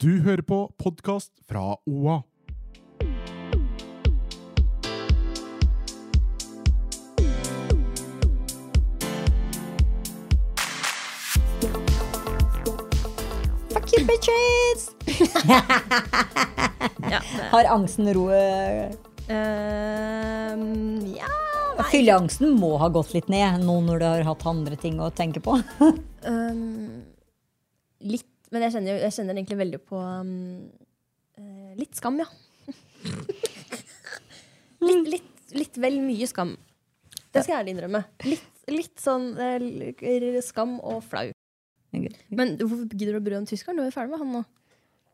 Du hører på podkast fra OA. Fuck you, bitches! Har angsten ro eh, Ehm, ja Fylleangsten må ha gått litt ned nå når du har hatt andre ting å tenke på. um, Litt. Men jeg kjenner, jeg kjenner egentlig veldig på um, eh, litt skam, ja. litt, litt, litt vel mye skam. Det skal jeg ærlig innrømme. Litt, litt sånn eh, skam og flau. Men hvorfor gidder du å bry deg om tyskeren? Du er jo ferdig med han nå.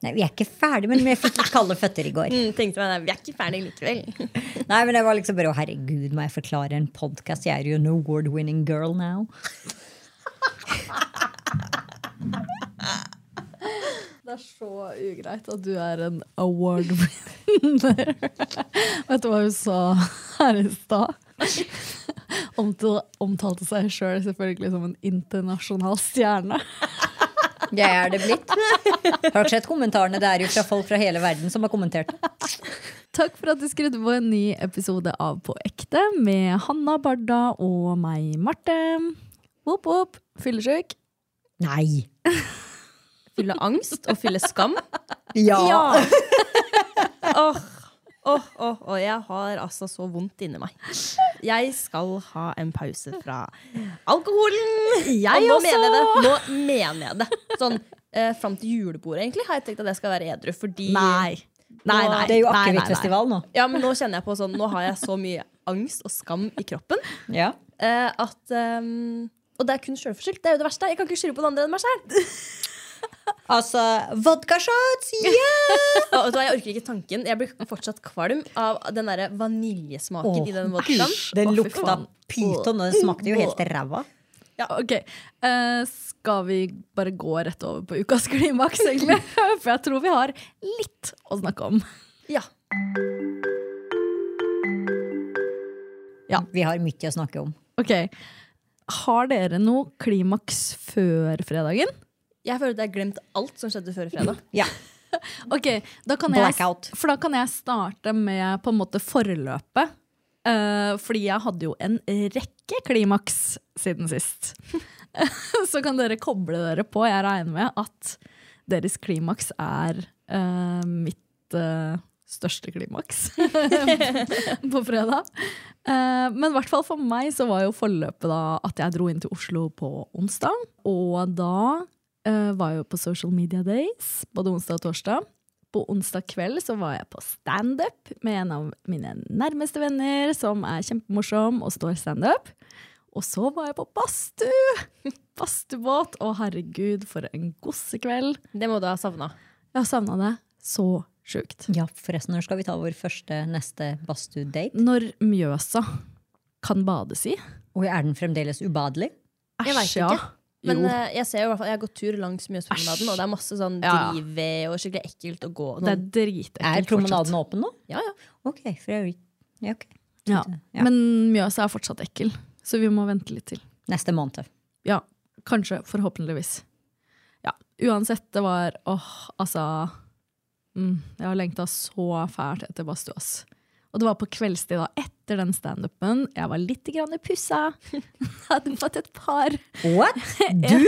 Nei, Vi er ikke ferdig, men vi fikk litt kalde føtter i går. Mm, tenkte meg, nei, Vi er ikke ferdig likevel. Nei, men det var liksom bare, å herregud, må jeg forklare en podkast? Jeg er jo en award-winning girl now. Det er så ugreit at du er en award winner. Vet du hva hun sa her i stad? Omtal, omtalte seg sjøl selv selvfølgelig som en internasjonal stjerne. Jeg er det blitt. Har dere sett kommentarene? Det er jo fra folk fra hele verden som har kommentert. Takk for at du skrudde på en ny episode av På ekte med Hanna Barda og meg, Marte. Whoop. Fyllesyk. Nei. Fylle angst og fylle skam. Ja. Åh, åh, åh, oh, jeg har altså så vondt inni meg. Jeg skal ha en pause fra alkoholen. Jeg og nå også. mener jeg det. Nå mener jeg det. Sånn eh, fram til julebordet egentlig har jeg tenkt at jeg skal være edru. Fordi Nei. Nei, nei. Det er jo akevittfestival nå. Ja, men nå kjenner jeg på sånn Nå har jeg så mye angst og skam i kroppen Ja. eh, at um, Og det er kun sjølforskyldt. Det er jo det verste. Jeg kan ikke skylde på den andre enn meg sjøl. Altså, vodka shots! Yeah! Og Jeg orker ikke tanken. Jeg blir fortsatt kvalm av den der vaniljesmaken oh, i den vodkaen. Den oh, lukta pyton, og den smakte jo helt ræva. Ja, Ok, Uh, Skal vi bare gå rett over på ukas klimaks, egentlig? For jeg tror vi har litt å snakke om. Ja. Ja. Vi har mye å snakke om. Ok, Har dere noe klimaks før fredagen? Jeg føler at jeg har glemt alt som skjedde før fredag. Ja. Ok, da kan jeg, Blackout. For da kan jeg starte med på en måte forløpet. Uh, fordi jeg hadde jo en rekke klimaks siden sist. Så kan dere koble dere på. Jeg regner med at deres klimaks er uh, mitt uh, største klimaks på fredag. Men i hvert fall for meg så var jo forløpet da at jeg dro inn til Oslo på onsdag. Og da var jo på Social Media Days, både onsdag og torsdag. På onsdag kveld så var jeg på standup med en av mine nærmeste venner, som er kjempemorsom og står standup. Og så var jeg på badstue! Badstuebåt. Å, herregud, for en gossekveld. Det må du ha savna. Jeg har savna det så sjukt. Ja, forresten, når skal vi ta vår første neste badstue-date? Når Mjøsa kan bades i. Og er den fremdeles ubadelig? Æsj, ja. Men Jo. eh, jeg ser jo i hvert fall Jeg har gått tur langs Mjøspromenaden, og det er masse sånn drivved og skikkelig ekkelt å gå. Det er Sånn. dritekkelt. Er promenaden åpen nå? Ja, ja. Ok, for jeg, ja, okay. Ja. Ja. Men Mjøsa er fortsatt ekkel, så vi må vente litt til. Neste måned. Ja, kanskje. Forhåpentligvis. Ja, uansett, det var åh, altså mm, Jeg har lengta så fælt etter badstua, ass. Og det var på kveldstid da, etter den standupen. Jeg var litt grann pussa. Hadde fått et par What? Du?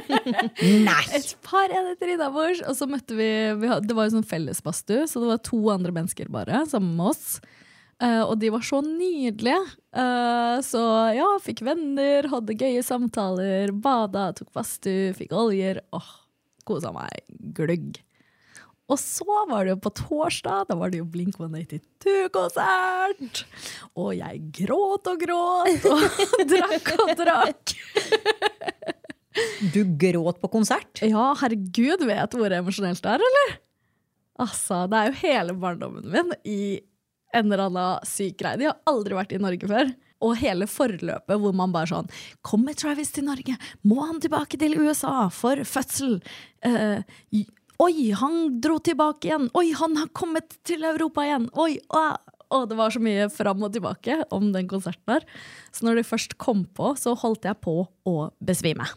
Nei! et par enheter innabords. Og så møtte vi, vi Det var jo sånn fellesbadstue, så det var to andre mennesker bare sammen med oss. Uh, og de var så nydelige. Uh, så ja, fikk venner, hadde gøye samtaler, bada, tok badstue, fikk oljer. Åh, kosa meg gløgg. Og så var det jo på torsdag, da var det jo Blink 182-konsert! Og jeg gråt og gråt og drakk og drakk. Du gråt på konsert? Ja, herregud, vet hvor emosjonelt det er, eller? Altså, det er jo hele barndommen min i en eller annen syk greie. De har aldri vært i Norge før. Og hele forløpet hvor man bare sånn Kommer Travis til Norge? Må han tilbake til USA for fødsel? Eh, oi, han dro tilbake igjen! Oi, han har kommet til Europa igjen! Oi, ah. Og det var så mye fram og tilbake om den konserten der. Så når de først kom på, så holdt jeg på å besvime.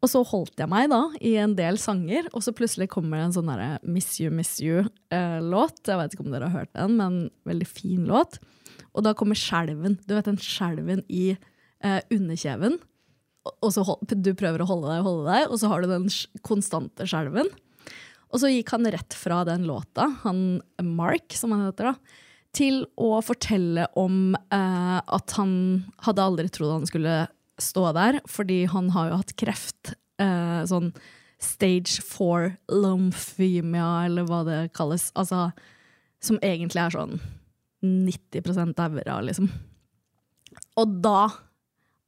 Og så holdt jeg meg da i en del sanger, og så plutselig kommer det en sånn derre Miss You, Miss You-låt. jeg vet ikke om dere har hørt den, men veldig fin låt. Og da kommer skjelven. Du vet den skjelven i eh, underkjeven. Og så hold, du prøver å holde deg og holde deg, og så har du den konstante skjelven. Og så gikk han rett fra den låta, han Mark, som han heter, da, til å fortelle om eh, at han hadde aldri trodd han skulle stå der, fordi han har jo hatt kreft. Eh, sånn stage four lomphemia, eller hva det kalles. Altså, som egentlig er sånn 90% daura, liksom. Og da,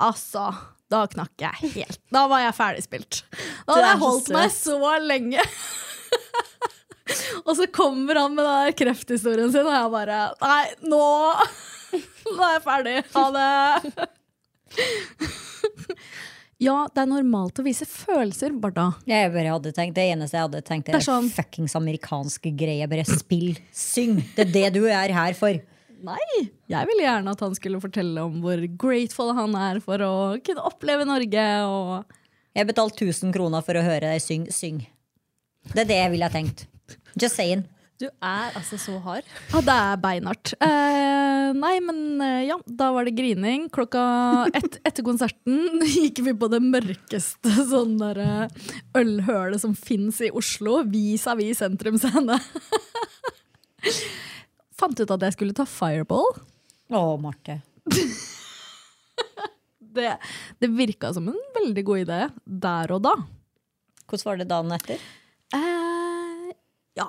altså Da knakk jeg helt. Da var jeg ferdigspilt. Da hadde jeg holdt meg så lenge. Og så kommer han med den krefthistorien sin, og jeg bare Nei, nå Nå er jeg ferdig. Ha det. Ja, det er normalt å vise følelser, Barda. Jeg bare hadde tenkt, Det eneste jeg hadde tenkt, er, Det er sånn- fuckings amerikanske greie. Bare spill, syng. Det er det du er her for. Nei, jeg ville gjerne at han skulle fortelle om hvor grateful han er for å kunne oppleve Norge. Og Jeg betalte 1000 kroner for å høre deg synge. Syng. Det er det jeg ville ha tenkt. Just saying. Du er altså så hard. ja, det er beinhardt. Eh, nei, men eh, ja, da var det grining. Klokka ett etter konserten gikk vi på det mørkeste sånn der, eh, ølhølet som fins i Oslo, vis-à-vis Sentrum Scene. Fant ut at jeg skulle ta fireball. Å, Marte. Det, det virka som en veldig god idé der og da. Hvordan var det dagen etter? Eh, ja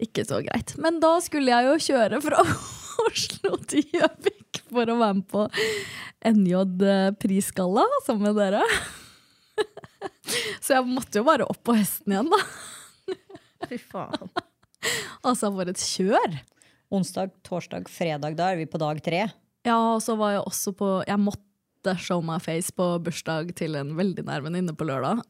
Ikke så greit. Men da skulle jeg jo kjøre fra Oslo til Gjøvik for å være med på NJ Prisgalla sammen med dere. Så jeg måtte jo bare opp på hesten igjen, da. Fy faen. Altså, for et kjør! Onsdag, torsdag, fredag. Da er vi på dag tre. Ja, og så var jeg også på Jeg måtte show my face på bursdag til en veldig nær venninne på lørdag.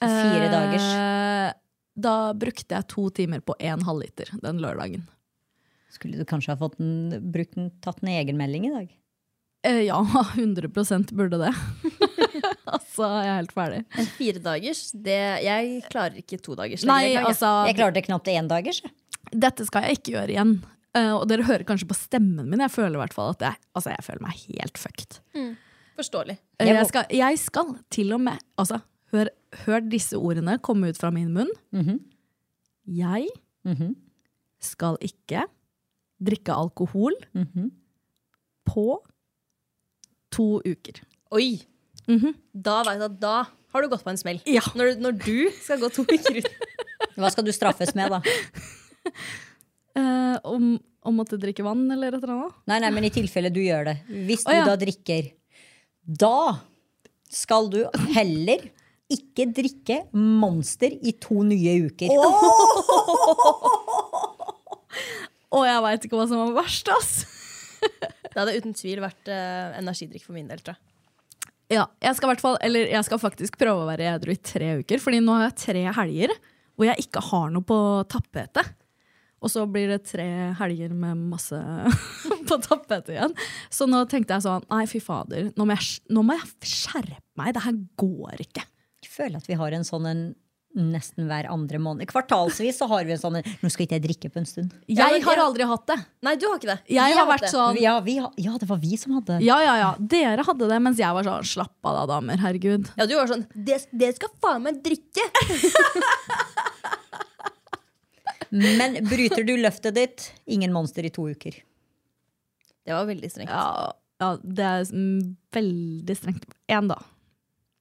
Så fire dagers. Eh, Da brukte jeg to timer på én halvliter den lørdagen. Skulle du kanskje ha fått en, brukt en, tatt en egenmelding i dag? Eh, ja, 100 burde det. altså, jeg er helt ferdig. En firedagers, det Jeg klarer ikke to dagers. Nei, jeg klarer altså Jeg klarte knapt én dagers. Dette skal jeg ikke gjøre igjen. Uh, og dere hører kanskje på stemmen min. Jeg føler i hvert fall at jeg, altså, jeg føler meg helt fucked. Mm. Forståelig. Eh, Jeg må- Jeg skal, jeg skal til og med altså, hør, hør disse ordene komme ut fra min munn. Mhm. Jeg Mhm. skal ikke drikke alkohol Mhm. på to uker. Oi! Mhm. Da veit jeg at da har du gått på en smell. Ja. Når, du- når du skal gå to uker ut. Hva skal du straffes med, da? Uh, om, å måtte drikke vann eller et eller annet. Nei, nei, men i tilfelle du gjør det. Hvis du Å, ja. da drikker, da skal du heller ikke drikke Monster i to nye uker. Og jeg veit ikke hva som var verst, ass! Det hadde uten tvil vært eh, energidrikk for min del, tror jeg. Ja, jeg skal, hvert fall, eller jeg skal faktisk prøve å være edru i tre uker, Fordi nå har jeg tre helger hvor jeg ikke har noe på tapetet. Og så blir det tre helger med masse på tapetet igjen. Så nå tenkte jeg sånn, nei fy fader, nå må jeg, nå må jeg skjerpe meg. Det her går ikke. Føler at vi har en sånn en nesten hver andre måned. Kvartalsvis så har vi en sånn en, Nå skal ikke jeg drikke på en stund. Jeg har aldri hatt det. Nei, du har ikke det. Jeg Vi har vært det. sånn Ja, vi, har- ja, det var vi som hadde Ja, ja, ja. Dere hadde det, mens jeg var sånn slapp av da, damer. Herregud. Ja, du var sånn Det, det skal faen meg drikke! Men bryter du løftet ditt, ingen Monster i to uker. Det var veldig strengt. Ja, ja det er mm, veldig strengt. Én, dag.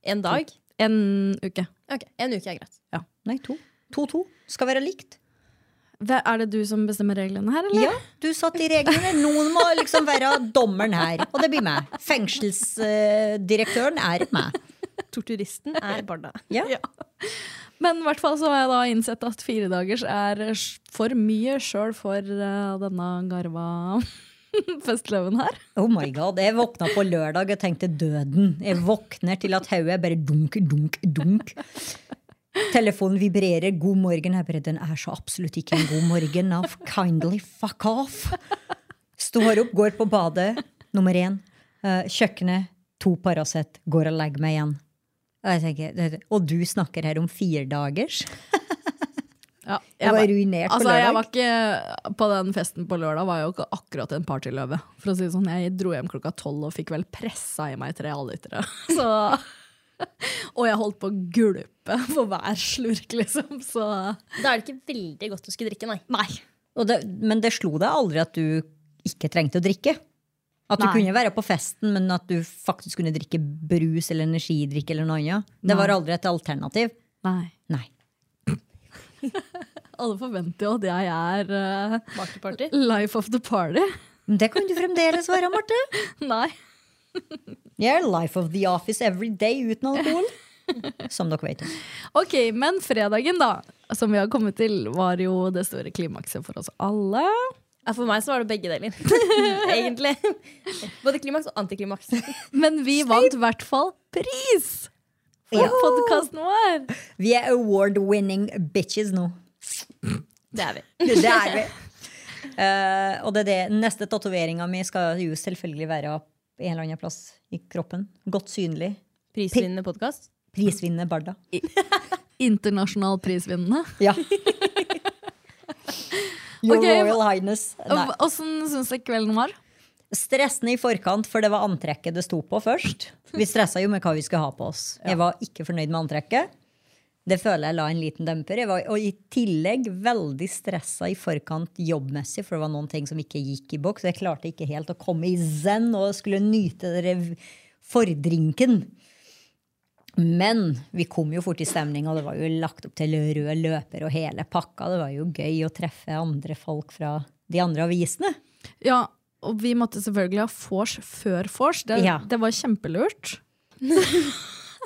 En dag? En uke. Ok, En uke er greit. Ja. Nei, to. To-to. Skal være likt. Hva- Er det du som bestemmer reglene her, eller? Ja, du satt i reglene. Noen må liksom være dommeren her. Og det blir meg. Fengselsdirektøren er meg. Torturisten er barna. Ja. Men i hvert fall så har jeg da innsett at fire dagers er sj- for mye sjøl for eh, denne garva festløven her. Oh my god, Jeg våkna på lørdag og tenkte døden. Jeg våkner til at hodet bare dunk, dunk, dunk. Telefonen vibrerer. 'God morgen'. Jeg bare, Den er så absolutt ikke en god morgen. Now, kindly fuck off. Står opp, går på badet. Nummer én. Eh, kjøkkenet. To Paracet. Går og legger meg igjen. Og, jeg tenker, og du snakker her om firedagers? Ja, Jeg var ruinert på lørdag. Jeg var ikke På den festen på lørdag var jeg jo ikke akkurat en partyløve. For å si det sånn, Jeg dro hjem klokka tolv og fikk vel pressa i meg tre halvlitere. Og jeg holdt på å gulpe for hver slurk, liksom. Så Da er det ikke veldig godt å skulle drikke, nei. nei. Og det, men det slo deg aldri at du ikke trengte å drikke? At du Nei. kunne være på festen, men at du faktisk kunne drikke brus eller energidrikk eller noe annet? Det Nei. var aldri et alternativ? nei. Nei. Alle forventer jo at jeg er uh, life of the party. Det kan du fremdeles være, Marte. Nei. Jeg er life of the office every day uten alkohol. Som dere vet. Ok, men fredagen, da, som vi har kommet til, var jo det store klimakset for oss alle. For meg så var det begge deler. Egentlig. Både klimaks og antiklimaks. Men vi vant i hvert fall pris for Ja. podkasten vår! Vi er award-winning bitches nå. Det er vi. Det er vi. Uh, og det er det. neste tatoveringa mi skal jo selvfølgelig være en eller annen plass i kroppen. Godt synlig. Prisvinnende podkast. Prisvinnende Barda. Internasjonal prisvinnende. Ja. Your okay, Royal Highness. Åssen syns dere kvelden var? Stressende i forkant, for det var antrekket det sto på først. Vi stressa jo med hva vi skulle ha på oss. Jeg var ikke fornøyd med antrekket. Det føler jeg la en liten demper. Jeg var, og i tillegg veldig stressa i forkant jobbmessig, for det var noen ting som ikke gikk i boks. Jeg klarte ikke helt å komme i zen og skulle nyte fordrinken. Men vi kom jo fort i stemning, og det var jo lagt opp til rød løper og hele pakka. Det var jo gøy å treffe andre folk fra de andre avisene. Ja, og vi måtte selvfølgelig ha vors før vors. Det, Ja. det var kjempelurt.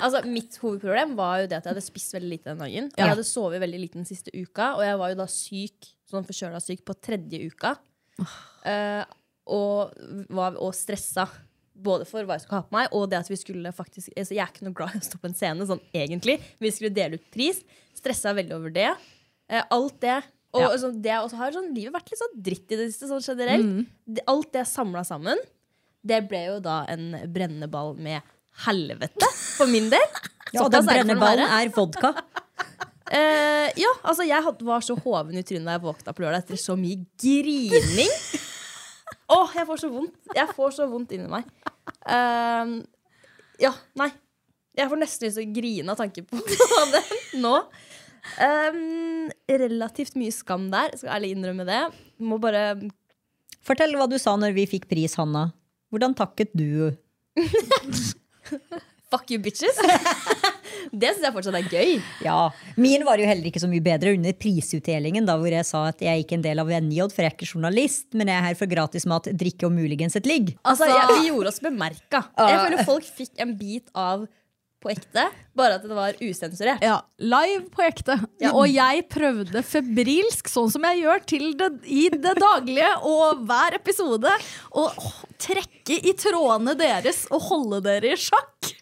Altså, Mitt hovedproblem var jo det at jeg hadde spist veldig lite den dagen. Og Ja. jeg hadde sovet veldig lite den siste uka, og jeg var jo da syk, sånn forkjøla syk på tredje uka. Eh, og var og stressa. Både for hva jeg skulle ha på meg, og det at vi skulle faktisk altså, Jeg er ikke noe glad i å stå på en scene, sånn egentlig. Vi skulle dele ut pris. Stressa veldig over det. Uh, alt det. Og Ja. sånn, det også har sånn, livet vært litt sånn dritt i det siste, sånn generelt. Det, alt det samla sammen, det ble jo da en brennende ball med helvete, for min del. Ja, og den brenneballen er vodka. uh, ja, altså jeg had, var så hoven i trynet da jeg våkna på lørdag etter så mye grining. Åh, jeg får så vondt. Jeg får så vondt inni meg. Uh, ja, nei. Jeg får nesten lyst til å grine av tanke på det nå. Ehm, relativt mye skam der, skal ærlig innrømme det. Må bare Fortell hva du sa når vi fikk pris, Hanna. Hvordan takket du? Fuck you, bitches! det syns jeg fortsatt er gøy. Ja, Min var jo heller ikke så mye bedre under prisutdelingen, da hvor jeg sa at jeg er ikke en del av NJ, for jeg er ikke journalist, men jeg er her for gratismat, drikke og muligens et ligg. Altså, jeg, Vi gjorde oss bemerka. Jeg føler folk fikk en bit av på ekte, bare at det var usensurert. Ja, live på ekte. Og jeg prøvde febrilsk, sånn som jeg gjør det, i det daglige og hver episode, å trekke i trådene deres og holde dere i sjakk.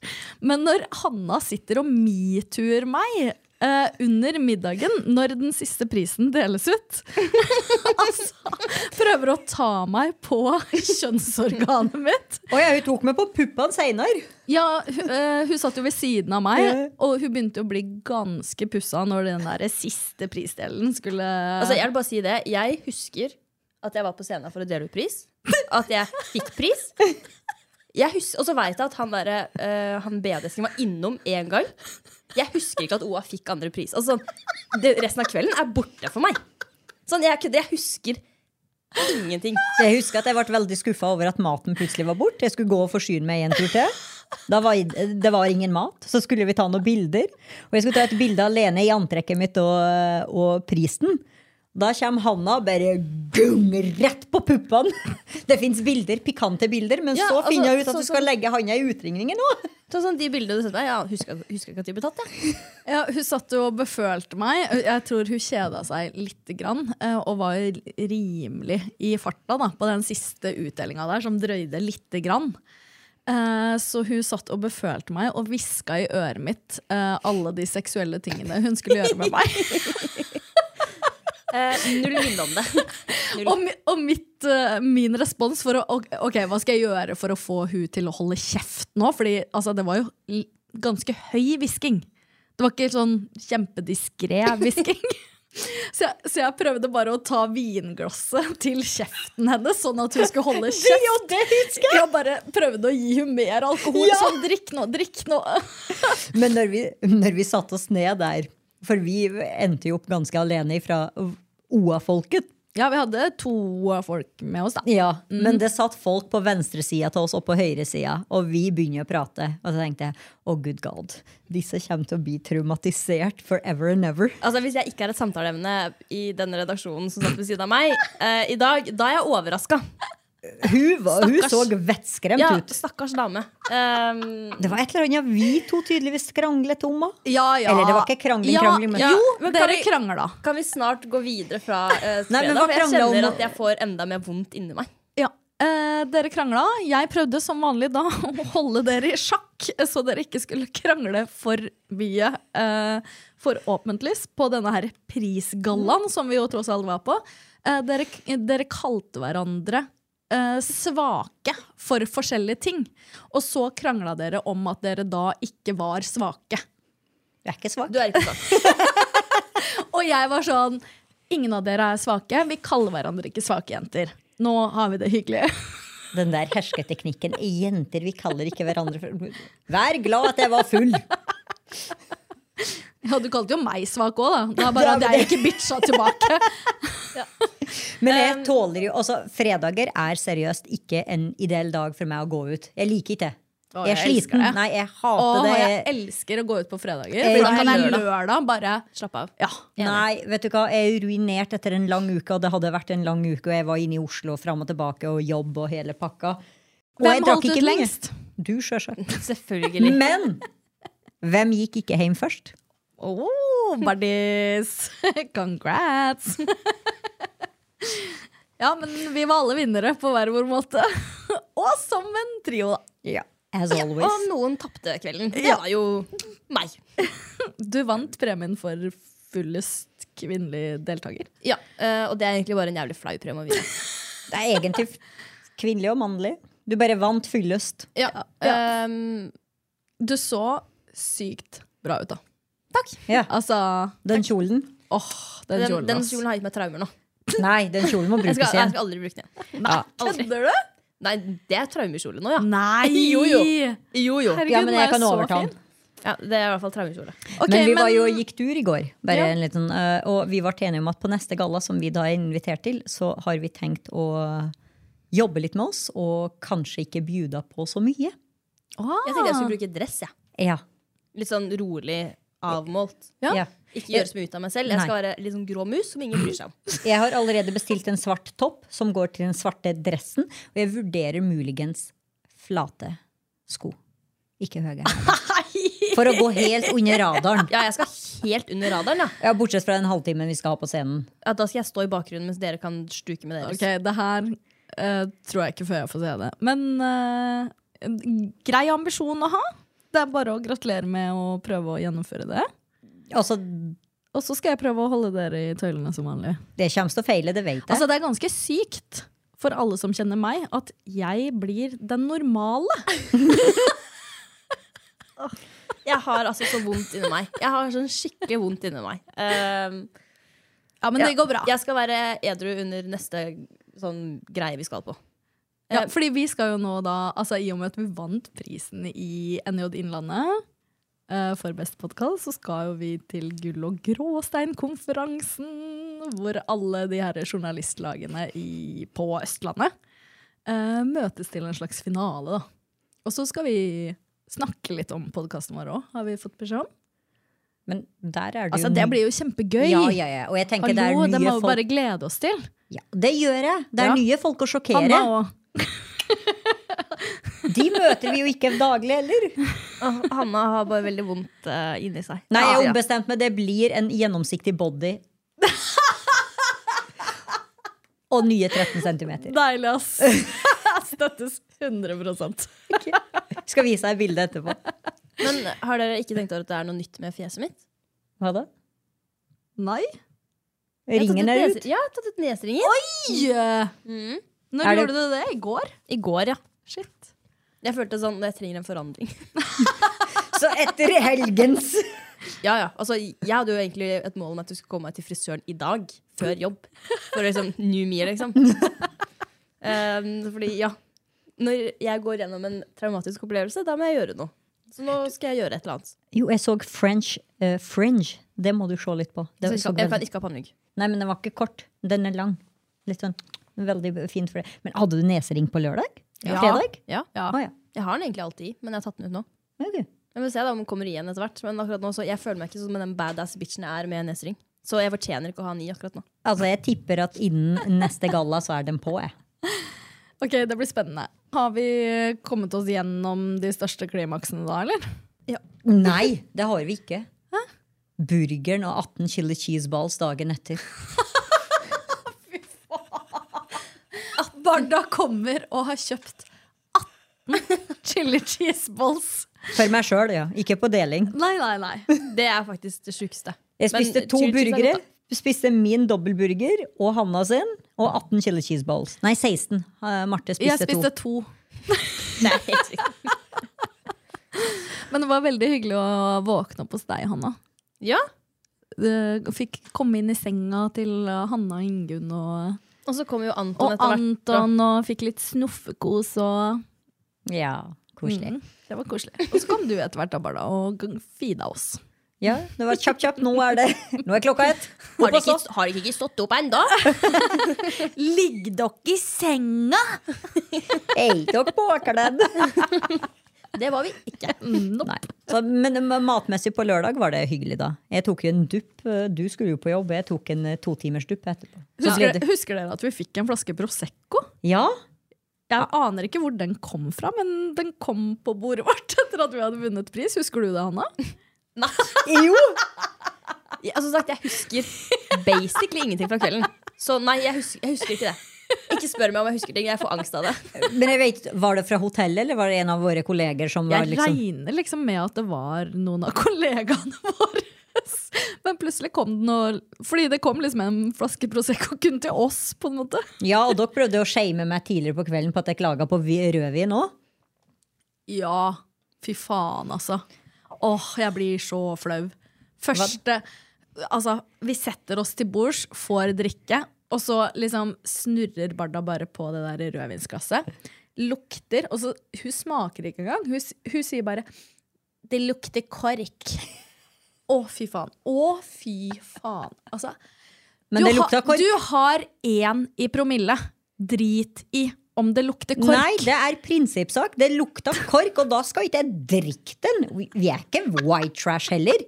Men når Hanna sitter og metoo-er meg eh, under middagen, når den siste prisen deles ut Altså, prøver å ta meg på kjønnsorganet mitt. Og ja, hun tok meg på puppene seinere. Ja, hun, eh, hun satt jo ved siden av meg, og hun begynte å bli ganske pussa når den der siste prisdelen skulle Altså, jeg vil bare si det. Jeg husker at jeg var på scenen for å dele ut pris. At jeg fikk pris. Jeg husker, og så veit jeg at han, der, eh, han BD-esken var innom én gang. Jeg husker ikke at OA fikk andre pris. Altså, sånn, det, resten av kvelden er borte for meg. Sånn, jeg, jeg husker ingenting. Jeg husker at jeg ble veldig skuffa over at maten plutselig var borte. Jeg skulle gå og forsyne meg en tur til. Var, det var ingen mat. Så skulle vi ta noen bilder. Og jeg skulle ta et bilde av Lene i antrekket mitt og, og prisen. Da kommer Hanna og bare gung, rett på puppene. Det fins bilder, pikante bilder, men Ja, så altså, finner jeg ut at så, du skal legge handa i utringningen nå Sånn som de bildene du sendte meg. Ja, husker, husker ikke at de ble tatt, jeg. Ja, hun satt jo og befølte meg. Jeg tror hun kjeda seg lite grann. eh, Og var rimelig i farta da, på den siste utdelinga der, som drøyde lite grann. Eh, Så hun satt og befølte meg og hviska i øret mitt eh, alle de seksuelle tingene hun skulle gjøre med meg. Eh, null minne om det. Og, mi- og mitt, uh, min respons for å ok, hva skal jeg gjøre for å få hun til å holde kjeft nå? Fordi altså, det var jo ganske høy hvisking. Det var ikke sånn kjempediskré hvisking. Så jeg, så jeg prøvde bare å ta vinglasset til kjeften hennes, sånn at hun skulle holde kjeft. Jeg bare prøvde å gi henne mer alkohol. Sånn, drikk nå, drikk nå. Men når vi, når vi satte oss ned der, for vi endte jo opp ganske alene fra OA-folket. Ja, vi hadde to folk med oss, da. Ja, Men det satt folk på venstresida til oss og på høyresida, og vi begynner å prate. Og så tenkte jeg å good god, disse kommer til å bli traumatisert forever and ever. Altså Hvis jeg ikke er et samtaleemne i denne redaksjonen som satt ved siden av meg eh, i dag, da er jeg overraska. Hun, var, hun så vettskremt Ja, ut. stakkars dame. Um, Det var et eller annet vi to tydeligvis kranglet om. da. Ja, ja. Eller det var ikke krangling, ja, krangling, men- Jo, Men dere vi- krangla. kan vi snart gå videre fra uh, Nei, men fredag? hva For jeg kjenner om- at jeg får enda mer vondt inni meg. Ja. Eh, dere krangla. Jeg prøvde som vanlig da å holde dere i sjakk, så dere ikke skulle krangle for mye. Eh, forhåpentligvis på denne her prisgallaen som vi jo tross alt var på. Eh, dere, dere kalte hverandre eh, svake for forskjellige ting. Og så krangla dere om at dere da ikke var svake. Jeg er ikke svak. Du er ikke svak. Og jeg var sånn Ingen av dere er svake. Vi kaller hverandre ikke svake jenter. Nå har vi det hyggelig. Den der hersketeknikken. Jenter, vi kaller ikke hverandre for Vær glad at jeg var full! Ja, Du kalte jo meg svak òg, da. Er bare hadde jeg ikke bitcha tilbake. Men jeg tåler jo altså, Fredager er seriøst ikke en ideell dag for meg å gå ut. Jeg liker ikke det. Å, Jeg er jeg sliten. det. Nei, jeg hater Åh, det. jeg elsker å gå ut på fredager. Eh, For da kan jeg lørdag. bare slappe av. Ja. Nei, vet du hva, jeg er ruinert etter en lang uke, og det hadde vært en lang uke, og jeg var inne i Oslo fram og tilbake og jobb og hele pakka. Og Hvem holdt ut lengst? Du, sjølsagt. Selvfølgelig. Men hvem gikk ikke hjem først? Oh, Bardis! Congrats! ja, men vi var alle vinnere på hver vår måte. Og som en trio, da. Ja, as always. Og noen tapte kvelden. Det Ja. var jo meg. Du vant premien for fullest kvinnelig deltaker. Ja, eh, Og det er egentlig bare en jævlig flau premie å vinne. Det er egentlig kvinnelig og mannlig. Du bare vant fyllest. Ja. Um, Du så sykt bra ut, da. Ja, Altså, Den kjolen. åh, den, den, kjolen. den kjolen har gitt meg traumer nå. Nei, den kjolen må Jeg brukes igjen. jeg igjen. skal aldri bruke den igjen. Ja. Kødder du? Nei, det er traumekjole nå, ja. Nei! Jo, jo. Jo, jo. Herregud, Ja, men jeg kan overta den. Ja, det er i hvert fall traumekjole. Okay, men vi var men- jo gikk tur i går. Bare Ja. en liten, øh, og vi ble enige om at på neste galla, som vi da er invitert til, så har vi tenkt å jobbe litt med oss, og kanskje ikke bjuda på så mye. Jeg tenkte jeg skulle bruke dress. Ja. Ja. Litt sånn rolig, avmålt. Ja. ja. Ikke gjøre så mye ut av meg selv. Jeg skal være litt sånn grå mus som ingen bryr seg om. Jeg har allerede bestilt en svart topp som går til den svarte dressen, og jeg vurderer muligens flate sko. Ikke høye. For å gå helt under radaren. Ja, jeg skal helt under radaren, ja. Ja, Bortsett fra den halvtimen vi skal ha på scenen. ja. Da skal jeg stå i bakgrunnen mens dere kan stuke med deres. Ok, det her uh, tror jeg ikke før jeg får se det. Men uh, grei ambisjon å ha. Det er bare å gratulere med å prøve å gjennomføre det. Altså, Og så skal jeg prøve å holde dere i tøylene som vanlig. Det kommer til å feile, det vet jeg. Altså, det er ganske sykt for alle som kjenner meg, at jeg blir den normale. Jeg har altså så vondt inni meg. Jeg har sånn skikkelig vondt inni meg. Um, Ja, men ja, det går bra. Jeg skal være edru under neste sånn greie vi skal på. Ja, fordi vi skal jo nå da, altså i og med at vi vant prisen i NJ Innlandet eh, for best podkast, så skal jo vi til Gull- og gråsteinkonferansen, hvor alle de her journalistlagene i, på Østlandet eh, møtes til en slags finale, da. Og så skal vi snakke litt om podkasten vår òg, har vi fått beskjed om. Men der er det Altså, jo det blir jo kjempegøy. Ja, ja, ja. Og jeg tenker Hallo, det er må nye vi bare glede oss til. ja, Det gjør jeg. Det er Ja. nye folk å sjokkere. Hanna og De møter vi jo ikke daglig heller. Hanna har bare veldig vondt uh, inni seg. Nei, jeg er ombestemt, men det blir en gjennomsiktig body. Og nye 13 centimeter. Deilig, ass. Støttes 100% Skal vise deg bildet etterpå. Men har dere ikke tenkt over at det er noe nytt med fjeset mitt? Hva da? Nei. Ringen ut er ut. Ja, jeg har tatt ut neseringen. Oi! Mm. Når Er det- gjorde du det? I går? I går, ja. Shit. Jeg følte sånn Jeg trenger en forandring. Så etter helgens Ja, ja. Altså, jeg hadde jo egentlig et mål om at du skulle komme meg til frisøren i dag. Før jobb. For liksom new me, liksom. Um, fordi, ja. Når jeg går gjennom en traumatisk opplevelse, da må jeg gjøre noe. Så nå skal jeg gjøre et eller annet. Jo, jeg så French uh, Fringe. Det må du se litt på. Det Så jeg, kan, jeg kan ikke ha pannrygg. Nei, men den var ikke kort. Den er lang. Litt sånn Veldig fint for det. Men hadde du nesering på lørdag? Ja. Fredag? Ja. Ja. Ah, ja. Jeg har den egentlig alltid i, men jeg har tatt den ut nå. Okay. Jeg vil se da om den kommer igjen etter hvert. Men akkurat nå så jeg føler meg ikke som den badass bitchen jeg er med nesering. Så jeg fortjener ikke å ha den i akkurat nå. Altså, jeg tipper at innen neste galla så er den på, jeg. Ok, det blir spennende. Har vi kommet oss gjennom de største klimaksene da, eller? Nei, det har vi ikke. Hæ? Burgeren og 18 chili cheese balls dagen etter. Barda kommer og har kjøpt 18 chili cheese balls. For meg sjøl, ja. Ikke på deling. Nei, nei, nei. Det er faktisk det sjukeste. Jeg Men spiste to cheese er burgere. Spiste min dobbeltburger og Hanna sin, og 18 chili cheese balls. Nei, 16. Marte spiste, Jeg spiste, spiste to. to. Sykt. Men det var veldig hyggelig å våkne opp hos deg, Hanna. Ja. Fikk komme inn i senga til Hanna og Ingunn og, Og så kom jo Anton etter hvert. Og Anton og fikk litt snuffekos og Ja, koselig. Mm, Det var koselig. Og så kom du etter hvert da, Barda, og feeda oss. Ja, det var kjapp, kjapp. Nå er det Nå er klokka ett. Har dere ikke, har dere ikke stått opp ennå? Ligg dere i senga? Er dere påkledd? Det var vi ikke. Nope. Så, men matmessig på lørdag var det hyggelig, da. Jeg tok jo en dupp. Du skulle jo på jobb, jeg tok en eh, to timers dupp etterpå. Husker, det- husker dere at vi fikk en flaske Prosecco? Ja, Jeg aner ikke hvor den kom fra, men den kom på bordet vårt etter at vi hadde vunnet pris. Husker du det, Hanna? Nei. jo! Ja, som sagt, jeg husker basically ingenting fra kvelden. Så nei, jeg husker, jeg husker ikke det. Ikke spør meg om jeg husker ting. Jeg får angst av det. Men jeg vet, Var det fra hotellet, eller var det en av våre kolleger som var Jeg liksom regner liksom med at det var noen av kollegaene våre. Men plutselig kom den og Fordi det kom liksom en flaske Prosecco kun til oss, på en måte. Ja, og dere prøvde å shame meg tidligere på kvelden på at jeg klaga på rødvin òg. Ja, fy faen, altså. Åh, jeg blir så flau. Første Altså, vi setter oss til bords, får drikke, og så liksom snurrer Barda bare på det der rødvinsglasset. Lukter, og så Hun smaker ikke engang. Hun, hun sier bare 'Det lukter kork'. Å, fy faen. Å, fy faen. Altså, Men du, det lukta kork. du har én i promille. Drit i om det lukter kork. Nei, det er prinsippsak. Det lukta kork, og da skal ikke jeg drikke den. Vi er ikke white trash heller.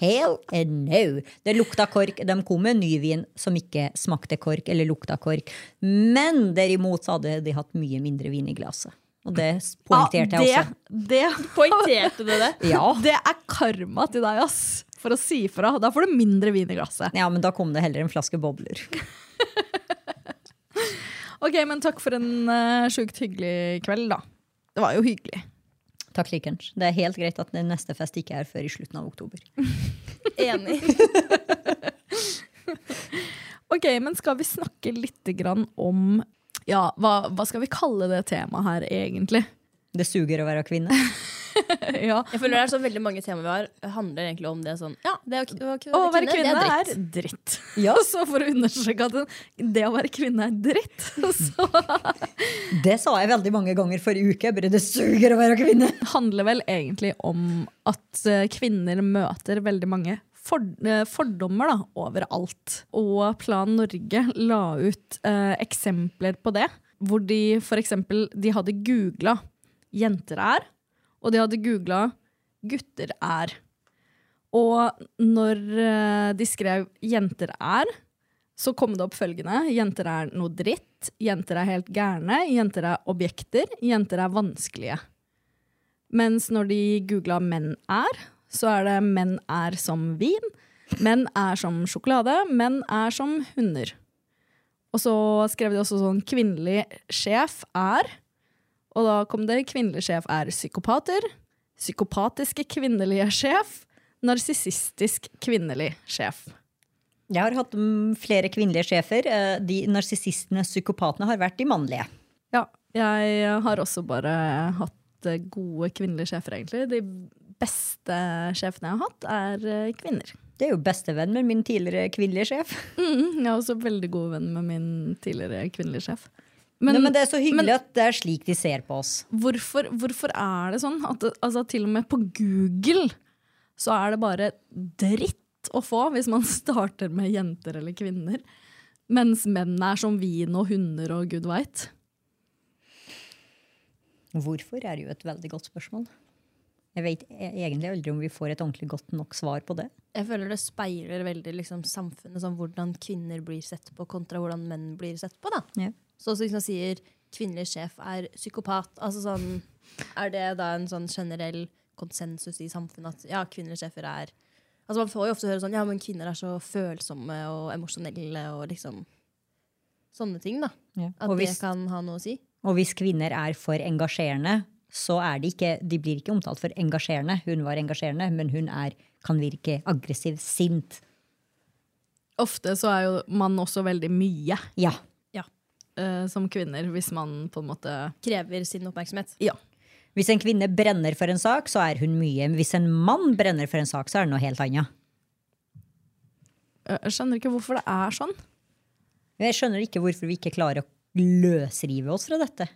Hell no. Det lukta kork. De kom med ny vin som ikke smakte kork eller lukta kork. Men derimot så hadde de hatt mye mindre vin i glasset. Og det poengterte jeg ja, også. det, Poengterte du det? Ja. det er karma til deg, ass. For å si fra. Da får du mindre vin i glasset. ja, men da kom det heller en flaske bobler. Ok, men takk for en uh, sjukt hyggelig kveld, da. Det var jo hyggelig. Takk likeens. Det er helt greit at den neste fest ikke er før i slutten av oktober. Enig. Ok, men skal vi snakke litt grann om Ja, hva, hva skal vi kalle det temaet her, egentlig? Det suger å være kvinne. ja. Jeg føler det er så veldig mange temaer vi har, handler egentlig om det sånn Ja, det å, å, å, Å være kvinne det er dritt. dritt. Ja. Og så for å understreke at det- det å være kvinne er dritt, så Det sa jeg veldig mange ganger forrige uke. Bare det suger å være kvinne. handler vel egentlig om at eh, kvinner møter veldig mange for, eh, fordommer da, overalt. Og Plan Norge la ut eh, eksempler på det, hvor de for eksempel de hadde googla 'jenter er', og de hadde googla 'gutter er'. Og når eh, de skrev 'jenter er', så kom det opp følgende. Jenter er noe dritt. Jenter er helt gærne. Jenter er objekter. Jenter er vanskelige. Mens når de googla 'menn er', så er det 'menn er som vin'. Menn er som sjokolade. Menn er som hunder. Og så skrev de også sånn 'kvinnelig sjef er'. Og da kom det 'kvinnelig sjef er psykopater'. Psykopatiske kvinnelige sjef. Narsissistisk kvinnelig sjef. Jeg har hatt flere kvinnelige sjefer. Eh, De narsissistene, psykopatene, har vært de mannlige. Ja, jeg har også bare hatt eh, gode kvinnelige sjefer, egentlig. De beste sjefene jeg har hatt, er eh, kvinner. Det er jo bestevenn med min tidligere kvinnelige sjef. Mm, jeg er også veldig god venn med min tidligere kvinnelige sjef. Men, men det er så hyggelig men- at det er slik de ser på oss. Hvorfor, hvorfor er det sånn at altså, til og med på Google så er det bare dritt å få hvis man starter med jenter eller kvinner? Mens menn er som vin og hunder og gud veit. Hvorfor er jo et veldig godt spørsmål. Jeg vet e- egentlig aldri om vi får et ordentlig godt nok svar på det. Jeg føler det speiler veldig liksom, samfunnet, sånn hvordan kvinner blir sett på, kontra hvordan menn blir sett på. da. Ja. Så hvis man sier kvinnelig sjef er psykopat, altså sånn, er det da en sånn generell konsensus i samfunnet at ja, kvinnelige sjefer er Altså Man får jo ofte høre sånn ja, men kvinner er så følsomme og emosjonelle og liksom Sånne ting, da. Ja. At hvis, det kan ha noe å si. Og hvis kvinner er for engasjerende, så er de ikke De blir ikke omtalt for engasjerende. Hun var engasjerende, men hun er, kan virke aggressiv, sint. Ofte så er jo man også veldig mye Ja. Eh, som kvinner, hvis man på en måte Krever sin oppmerksomhet. Ja. Hvis en kvinne brenner for en sak, så er hun mye. Men hvis en mann brenner for en sak, så er det noe helt annet. Jeg skjønner ikke hvorfor det er sånn. Jeg skjønner ikke hvorfor vi ikke klarer å løsrive oss fra dette.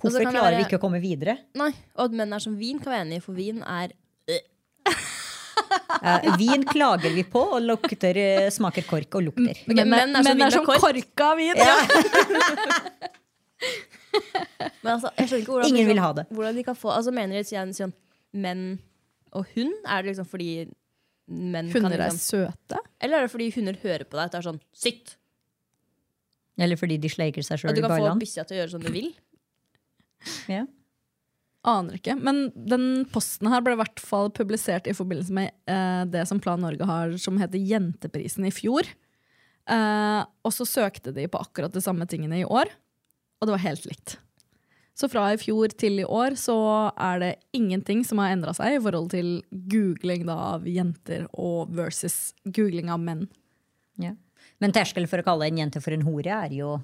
Hvorfor kan det klarer vi ikke å komme videre? Nei, Og at menn er som vin, kan være enig i, for vin er Eh, vin klager vi på, og lukter, eh, smaker kork og lukter. Men menn er som menn er som kork. korka vin! Men altså, jeg skjønner ikke hvordan Ingen vil ha det. Hvordan de kan få, altså Mener de sånn, sånn menn og hund? Er det liksom fordi menn kan Hunder er liksom søte. Eller er det fordi hunder hører på deg? At det er sånn Sitt! Eller fordi de sleiker seg At du kan få ballene. bikkja til å gjøre som du vil? Ja. Aner ikke. Men den posten her ble i hvert fall publisert i forbindelse med eh, det som Plan Norge har som heter Jenteprisen i fjor. Eh, og så søkte de på akkurat de samme tingene i år, og det var helt likt. Så fra i fjor til i år så er det ingenting som har endra seg i forhold til googling av jenter og versus googling av menn. Ja. Men terskelen for å kalle en jente for en hore er jo.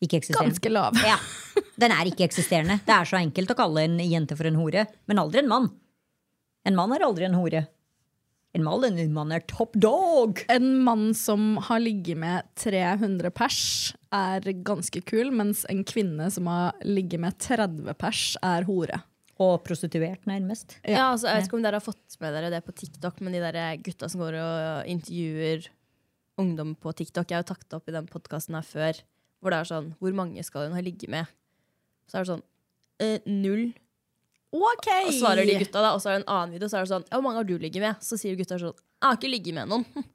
Ganske lav. Ja. Den er ikke eksisterende. Det er så enkelt å kalle en jente for en hore, men aldri en mann. En mann er aldri en hore. En mann, en mann er top dog! En mann som har ligget med 300 pers, er ganske kul, mens en kvinne som har ligget med 30 pers, er hore. Og prostituert, nærmest. Ja, altså, Jeg vet ikke om dere har fått med dere det på TikTok, men de der gutta som går og intervjuer ungdom på TikTok. Jeg har jo tatt det opp i den podkasten her før, hvor det er sånn Hvor mange skal hun ha ligget med? Så er det sånn eh, Null. Ok! Og svarer de gutta, da, og så er det en annen video, så er det sånn Ja, hvor mange har du ligget med? Så sier gutta sånn Jeg har ikke ligget med noen.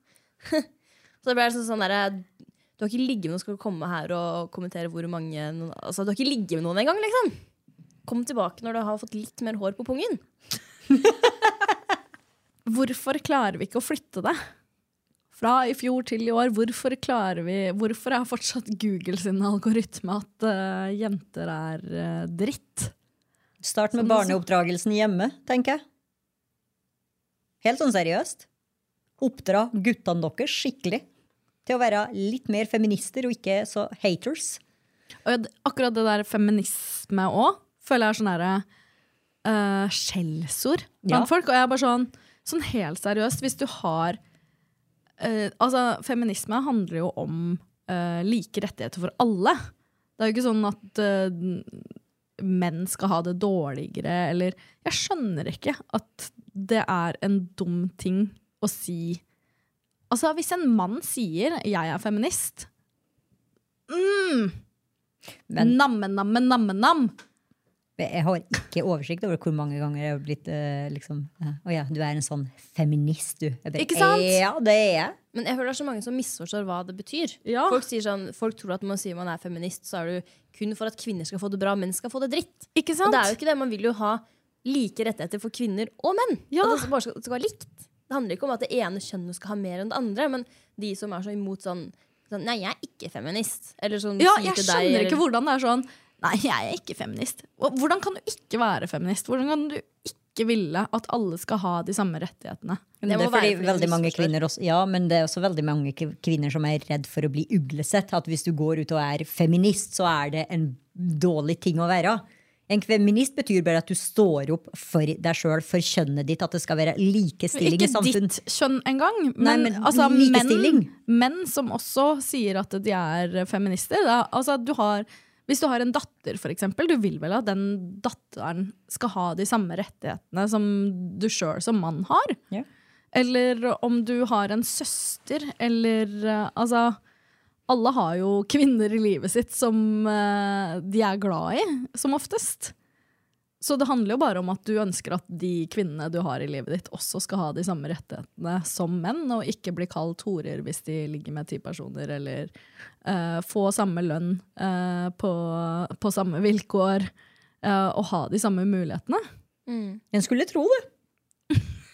så det blir sånn, sånn derre Du har ikke ligget med noen, skal komme her og kommentere hvor mange noen, Altså, du har ikke ligget med noen engang, liksom. Kom tilbake når du har fått litt mer hår på pungen. Hvorfor klarer vi ikke å flytte det? Fra i fjor til i år, hvorfor klarer vi Hvorfor er fortsatt Google sin algoritme at uh, jenter er uh, dritt? Start med barneoppdragelsen hjemme, tenker jeg. Helt sånn seriøst. Oppdra guttene deres skikkelig til å være litt mer feminister og ikke så haters. Og akkurat det der feminisme òg, føler jeg er sånn derre uh, skjellsord blant Ja. folk. Og jeg er bare sånn, sånn helt seriøst, hvis du har eh, Altså, feminisme handler jo om eh, like rettigheter for alle. Det er jo ikke sånn at eh, menn skal ha det dårligere, eller Jeg skjønner ikke at det er en dum ting å si. Altså, hvis en mann sier 'jeg er feminist' mm, Men- Jeg har ikke oversikt over hvor mange ganger jeg har blitt eh, liksom eh, Å ja, du er en sånn feminist, du. Bare, Ikke sant? Ja, det er jeg. Men jeg føler det er så mange som misforstår hva det betyr. Ja. Folk, sånn, folk tror at når man sier man er feminist, så er du kun for at kvinner skal få det bra, menn skal få det dritt. Ikke sant? Og det er jo ikke det. Man vil jo ha like rettigheter for kvinner og menn. Ja. Og det bare skal, det skal være likt. Det handler ikke om at det ene kjønnet skal ha mer enn det andre, men de som er så imot sånn, sånn Nei, jeg er ikke feminist. Eller sånn Ja, jeg deg, skjønner eller- ikke hvordan det er sånn Nei, jeg er ikke feminist. Hvordan kan du ikke være feminist? Hvordan kan du ikke ville at alle skal ha de samme rettighetene? Det det er fordi veldig mange kvinner også, ja, men det er også veldig mange kvinner som er redd for å bli uglesett. At hvis du går ut og er feminist, så er det en dårlig ting å være. En feminist betyr bare at du står opp for deg sjøl, for kjønnet ditt, at det skal være likestilling i Ikke ditt kjønn engang, Nei, men, men altså, menn, menn som også sier at de er feminister. Da, altså, du har, hvis du har en datter, for eksempel, du vil vel at den datteren skal ha de samme rettighetene som du sjøl som mann har? Yeah. Eller om du har en søster, eller eh, altså Alle har jo kvinner i livet sitt som eh, de er glad i, som oftest. Så det handler jo bare om at du ønsker at de kvinnene du har i livet ditt, også skal ha de samme rettighetene som menn, og ikke bli kalt horer hvis de ligger med ti personer, eller uh, få samme lønn uh, på, på samme vilkår, uh, og ha de samme mulighetene. En skulle tro det.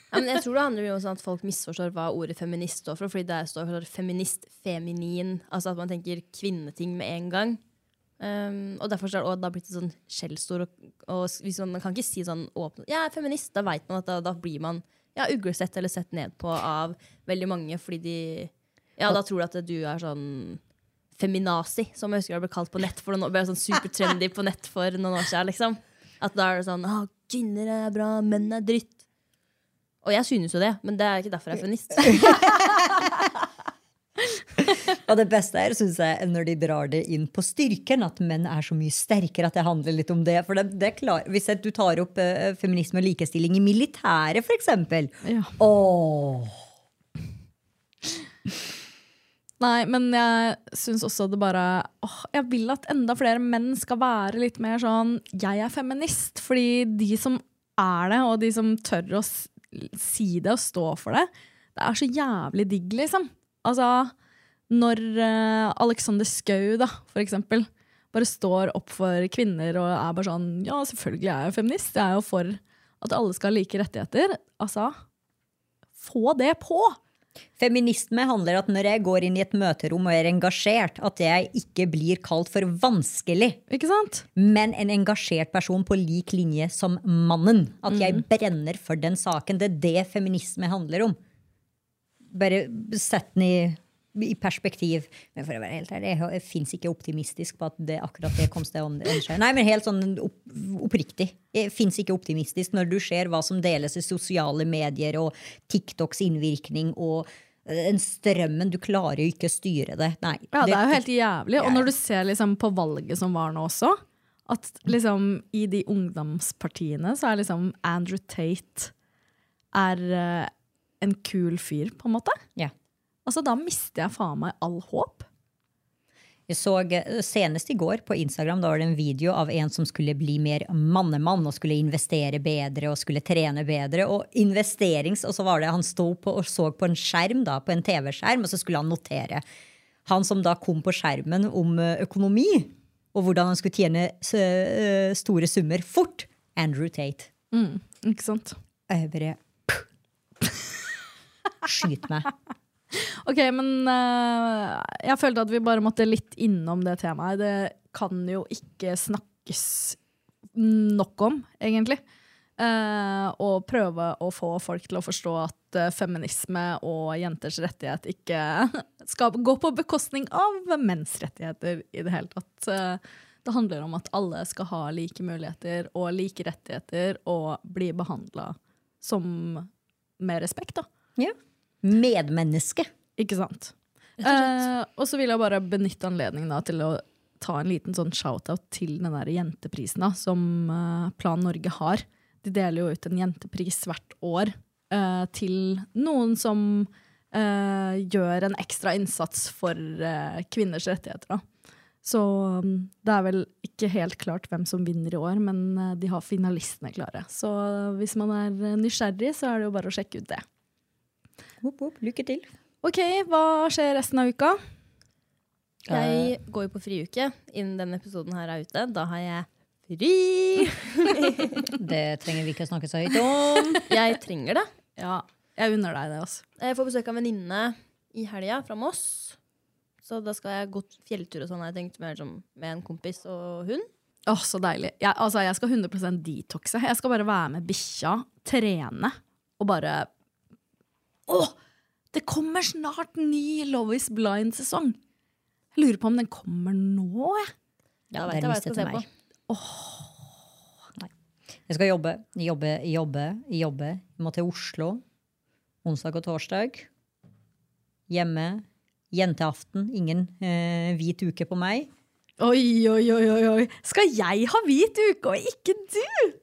Ja, men jeg tror det handler mye om sånn at folk misforstår hva ordet feminist står for. Fordi det står for feminist, feminin. Altså at man tenker kvinneting med en gang. Um, og derfor er det blitt et sånn skjellsord. Og, og man, man kan ikke si sånn åpent Jeg er feminist. Da vet man at da, da blir man ja, uglesett eller sett ned på av veldig mange. Fordi de Ja, da tror de at du er sånn feminazi, som jeg husker det ble kalt på nett for noen år, ble sånn supertrendy på nett for noen år siden. Liksom. At da er det sånn ah, Kvinner er bra, menn er dritt. Og jeg synes jo det, men det er ikke derfor jeg er feminist. Og det beste er, synes jeg, når de drar det inn på styrken. At menn er så mye sterkere at det handler litt om det. For det, det er klar, Hvis du tar opp uh, feminisme og likestilling i militæret, f.eks. Ja. Åh. Nei, men jeg syns også det bare åh, Jeg vil at enda flere menn skal være litt mer sånn Jeg er feminist. Fordi de som er det, og de som tør å si det og stå for det, det er så jævlig digg, liksom. Altså, når uh, Alexander Schou, da, for eksempel, bare står opp for kvinner og er bare sånn Ja, selvfølgelig er jeg feminist. Jeg er jo for at alle skal ha like rettigheter. Altså, få det på! Feminisme handler at når jeg går inn i et møterom og er engasjert, at jeg ikke blir kalt for vanskelig, Ikke sant? men en engasjert person på lik linje som mannen. At jeg brenner for den saken. Det er det feminisme handler om. Bare sett den i, i perspektiv. Men for å være helt ærlig, jeg, fins ikke optimistisk på at det akkurat det kom til å skje. Nei, men helt sånn opp, oppriktig. Jeg fins ikke optimistisk når du ser hva som deles i sosiale medier og TikToks innvirkning og eh, den strømmen. Du klarer jo ikke å styre det. Nei. Ja, det er jo helt jævlig. Og når du ser liksom på valget som var nå også, at liksom i de ungdomspartiene så er liksom Andrew Tate er eh, en kul fyr, på en måte. Ja. Altså, da mister jeg faen meg all håp. Jeg så eh, Senest i går på Instagram da var det en video av en som skulle bli mer mannemann og skulle investere bedre og skulle trene bedre. Og investerings, og så var det han sto på og så på en skjerm, da, på en TV-skjerm, og så skulle han notere. Han som da kom på skjermen om eh, økonomi, og hvordan han skulle tjene eh, store summer fort. Andrew Tate. Ikke sant? Og jeg bare Skyt meg. Ok, men uh, jeg følte at vi bare måtte litt innom det temaet. Det kan jo ikke snakkes nok om, egentlig. Uh, og prøve å få folk til å forstå at uh, feminisme og jenters rettighet ikke skal gå på bekostning av menns rettigheter i det hele tatt. Uh, det handler om at alle skal ha like muligheter og like rettigheter og bli behandla med respekt, da. Ja. Medmenneske. Ikke sant? Eh, og så vil jeg bare benytte anledningen da, til å ta en liten sånn shout-out til den der jenteprisen da, som eh, Plan Norge har. De deler jo ut en jentepris hvert år eh, til noen som eh, gjør en ekstra innsats for eh, kvinners rettigheter. Da. Så um, det er vel ikke helt klart hvem som vinner i år, men de har finalistene klare. Så hvis man er nysgjerrig, så er det jo bare å sjekke ut det. Hopp, hopp, lykke til. Ok, hva skjer resten av uka? Jeg går jo på friuke innen denne episoden her er ute. Da har jeg fri! Det trenger vi ikke å snakke så høyt om. Jeg trenger det. Ja, jeg unner deg det, Også. Jeg får besøk av en venninne i helga fra Moss. Så da skal jeg gå fjelltur og sånn, har jeg tenkt, med, med en kompis og hund. Åh, så deilig. Jeg, altså, jeg skal 100% detoxe. Jeg skal bare være med bikkja, trene og bare Åh! Det kommer snart ny Love is blind-sesong. Jeg lurer på om den kommer nå, jeg. Ja, det vet er hva lyst jeg skal til se meg. på. Nei. Jeg skal jobbe, jobbe, jobbe, jobbe. Jeg må til Oslo onsdag og torsdag. Hjemme. Jenteaften. Ingen eh, hvit uke på meg. Oi, oi, oi, oi, oi. Skal jeg ha hvit uke og ikke du?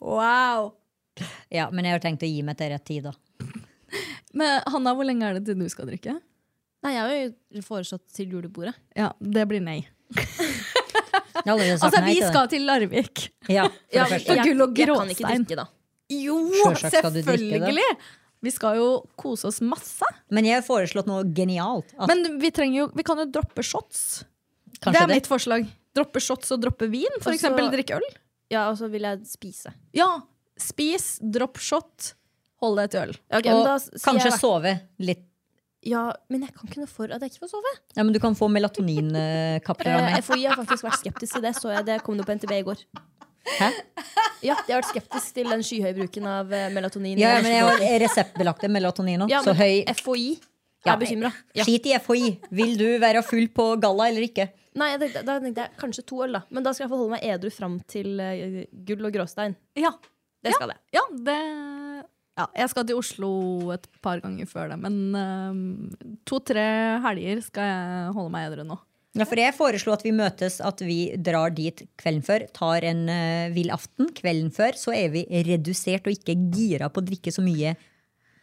Wow. Ja, Men jeg har tenkt å gi meg til rett tid, da. Men Hanna, hvor lenge er det til du skal drikke? Nei, jeg har jo foreslått til julebordet. Ja, det blir nei. Altså, vi skal til Larvik. Ja, Ja, men jeg, gull og jeg kan ikke drikke, da. Jo, Selvsagt skal du drikke det. selvfølgelig! Vi skal jo kose oss masse. Men jeg har foreslått noe genialt. At, Men vi, jo, vi kan jo droppe shots. kanskje det er det. mitt forslag. Droppe shots og droppe vin. For Også, eksempel drikke øl. Ja, og så vil jeg spise. Ja, spis, dropp shot, hold deg til øl. Okay, Og da kanskje jeg, sove litt. Ja, men jeg kan ikke noe for at jeg ikke får sove. Ja, men du kan få melatoninkapper. av Eh, meg. FHI har faktisk vært skeptisk til det. Så jeg det kom det på NTB i går. Hæ? Ja, de har vært skeptisk til den skyhøye bruken av eh, melatonin. Ja, men jeg har reseptbelagte melatonin òg, Ja, så høy FHI Ja, er bekymra. Ja. Skit i FHI. Vil du være full på galla eller ikke? Nei, jeg tenkte, da tenkte jeg kanskje to øl, da. Men da skal jeg få holde meg edru fram til uh, gull og gråstein. Ja, Det skal jeg. ja det ja, Jeg skal til Oslo et par ganger før det, men uh, to-tre helger skal jeg holde meg edru nå. Ja, for jeg foreslo at vi møtes, at vi drar dit kvelden før, tar en uh, vill aften kvelden før, så er vi redusert og ikke gira på å drikke så mye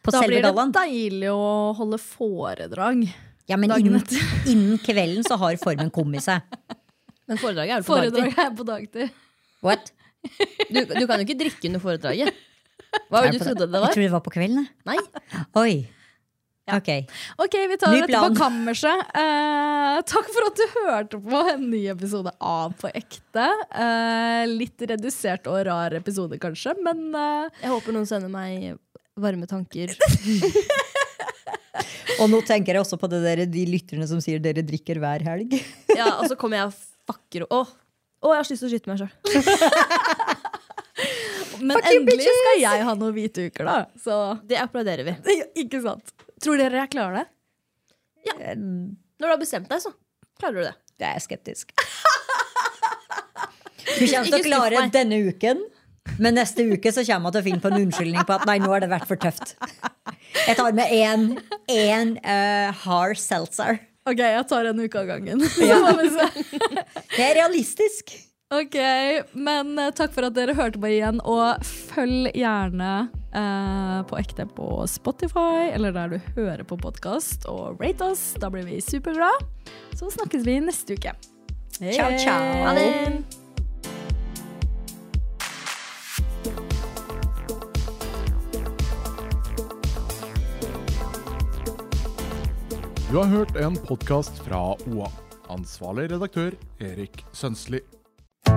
på Da selve blir det deilig å holde foredrag. Ja, men innen, innen kvelden så har formen kommet seg. Men foredraget er jo på Foredrag dagtid. er på dagtid. What? Du, du kan jo ikke drikke under foredraget. Hva var det du trodde det var? Jeg trodde det var på kvelden. Nei. Oi. Ok. Ok, vi tar dette på kammerset. Eh, takk for at du hørte på en ny episode av På ekte. Eh, litt redusert og rar episode, kanskje, men eh, Jeg håper noen sender meg varme tanker. Og nå tenker jeg også på det der, de lytterne som sier dere drikker hver helg. Ja, Og så kommer jeg og fucker Å, å, jeg har så lyst til å skyte meg sjøl. Men endelig skal jeg ha noen hvite uker, da. Så Det applauderer vi. ikke sant. Tror dere jeg klarer det? Ja. Når du har bestemt deg, så klarer du det. Jeg er skeptisk. Du kommer til å klare denne uken, men neste uke så kommer jeg til å finne på en unnskyldning på at nei, nå har det vært for tøft. Jeg tar med én én eh, hard seltzer. Ok, jeg tar en uke av gangen. Ja. Det er realistisk. Ok, men eh, takk for at dere hørte på igjen, og følg gjerne eh, på ekte på Spotify, eller der du hører på podkast, og rate oss. Da blir vi superglade. Så snakkes vi neste uke. Ciao, ciao. Ha det! Du har hørt en podkast fra OA. Ansvarlig redaktør Erik Sønsli.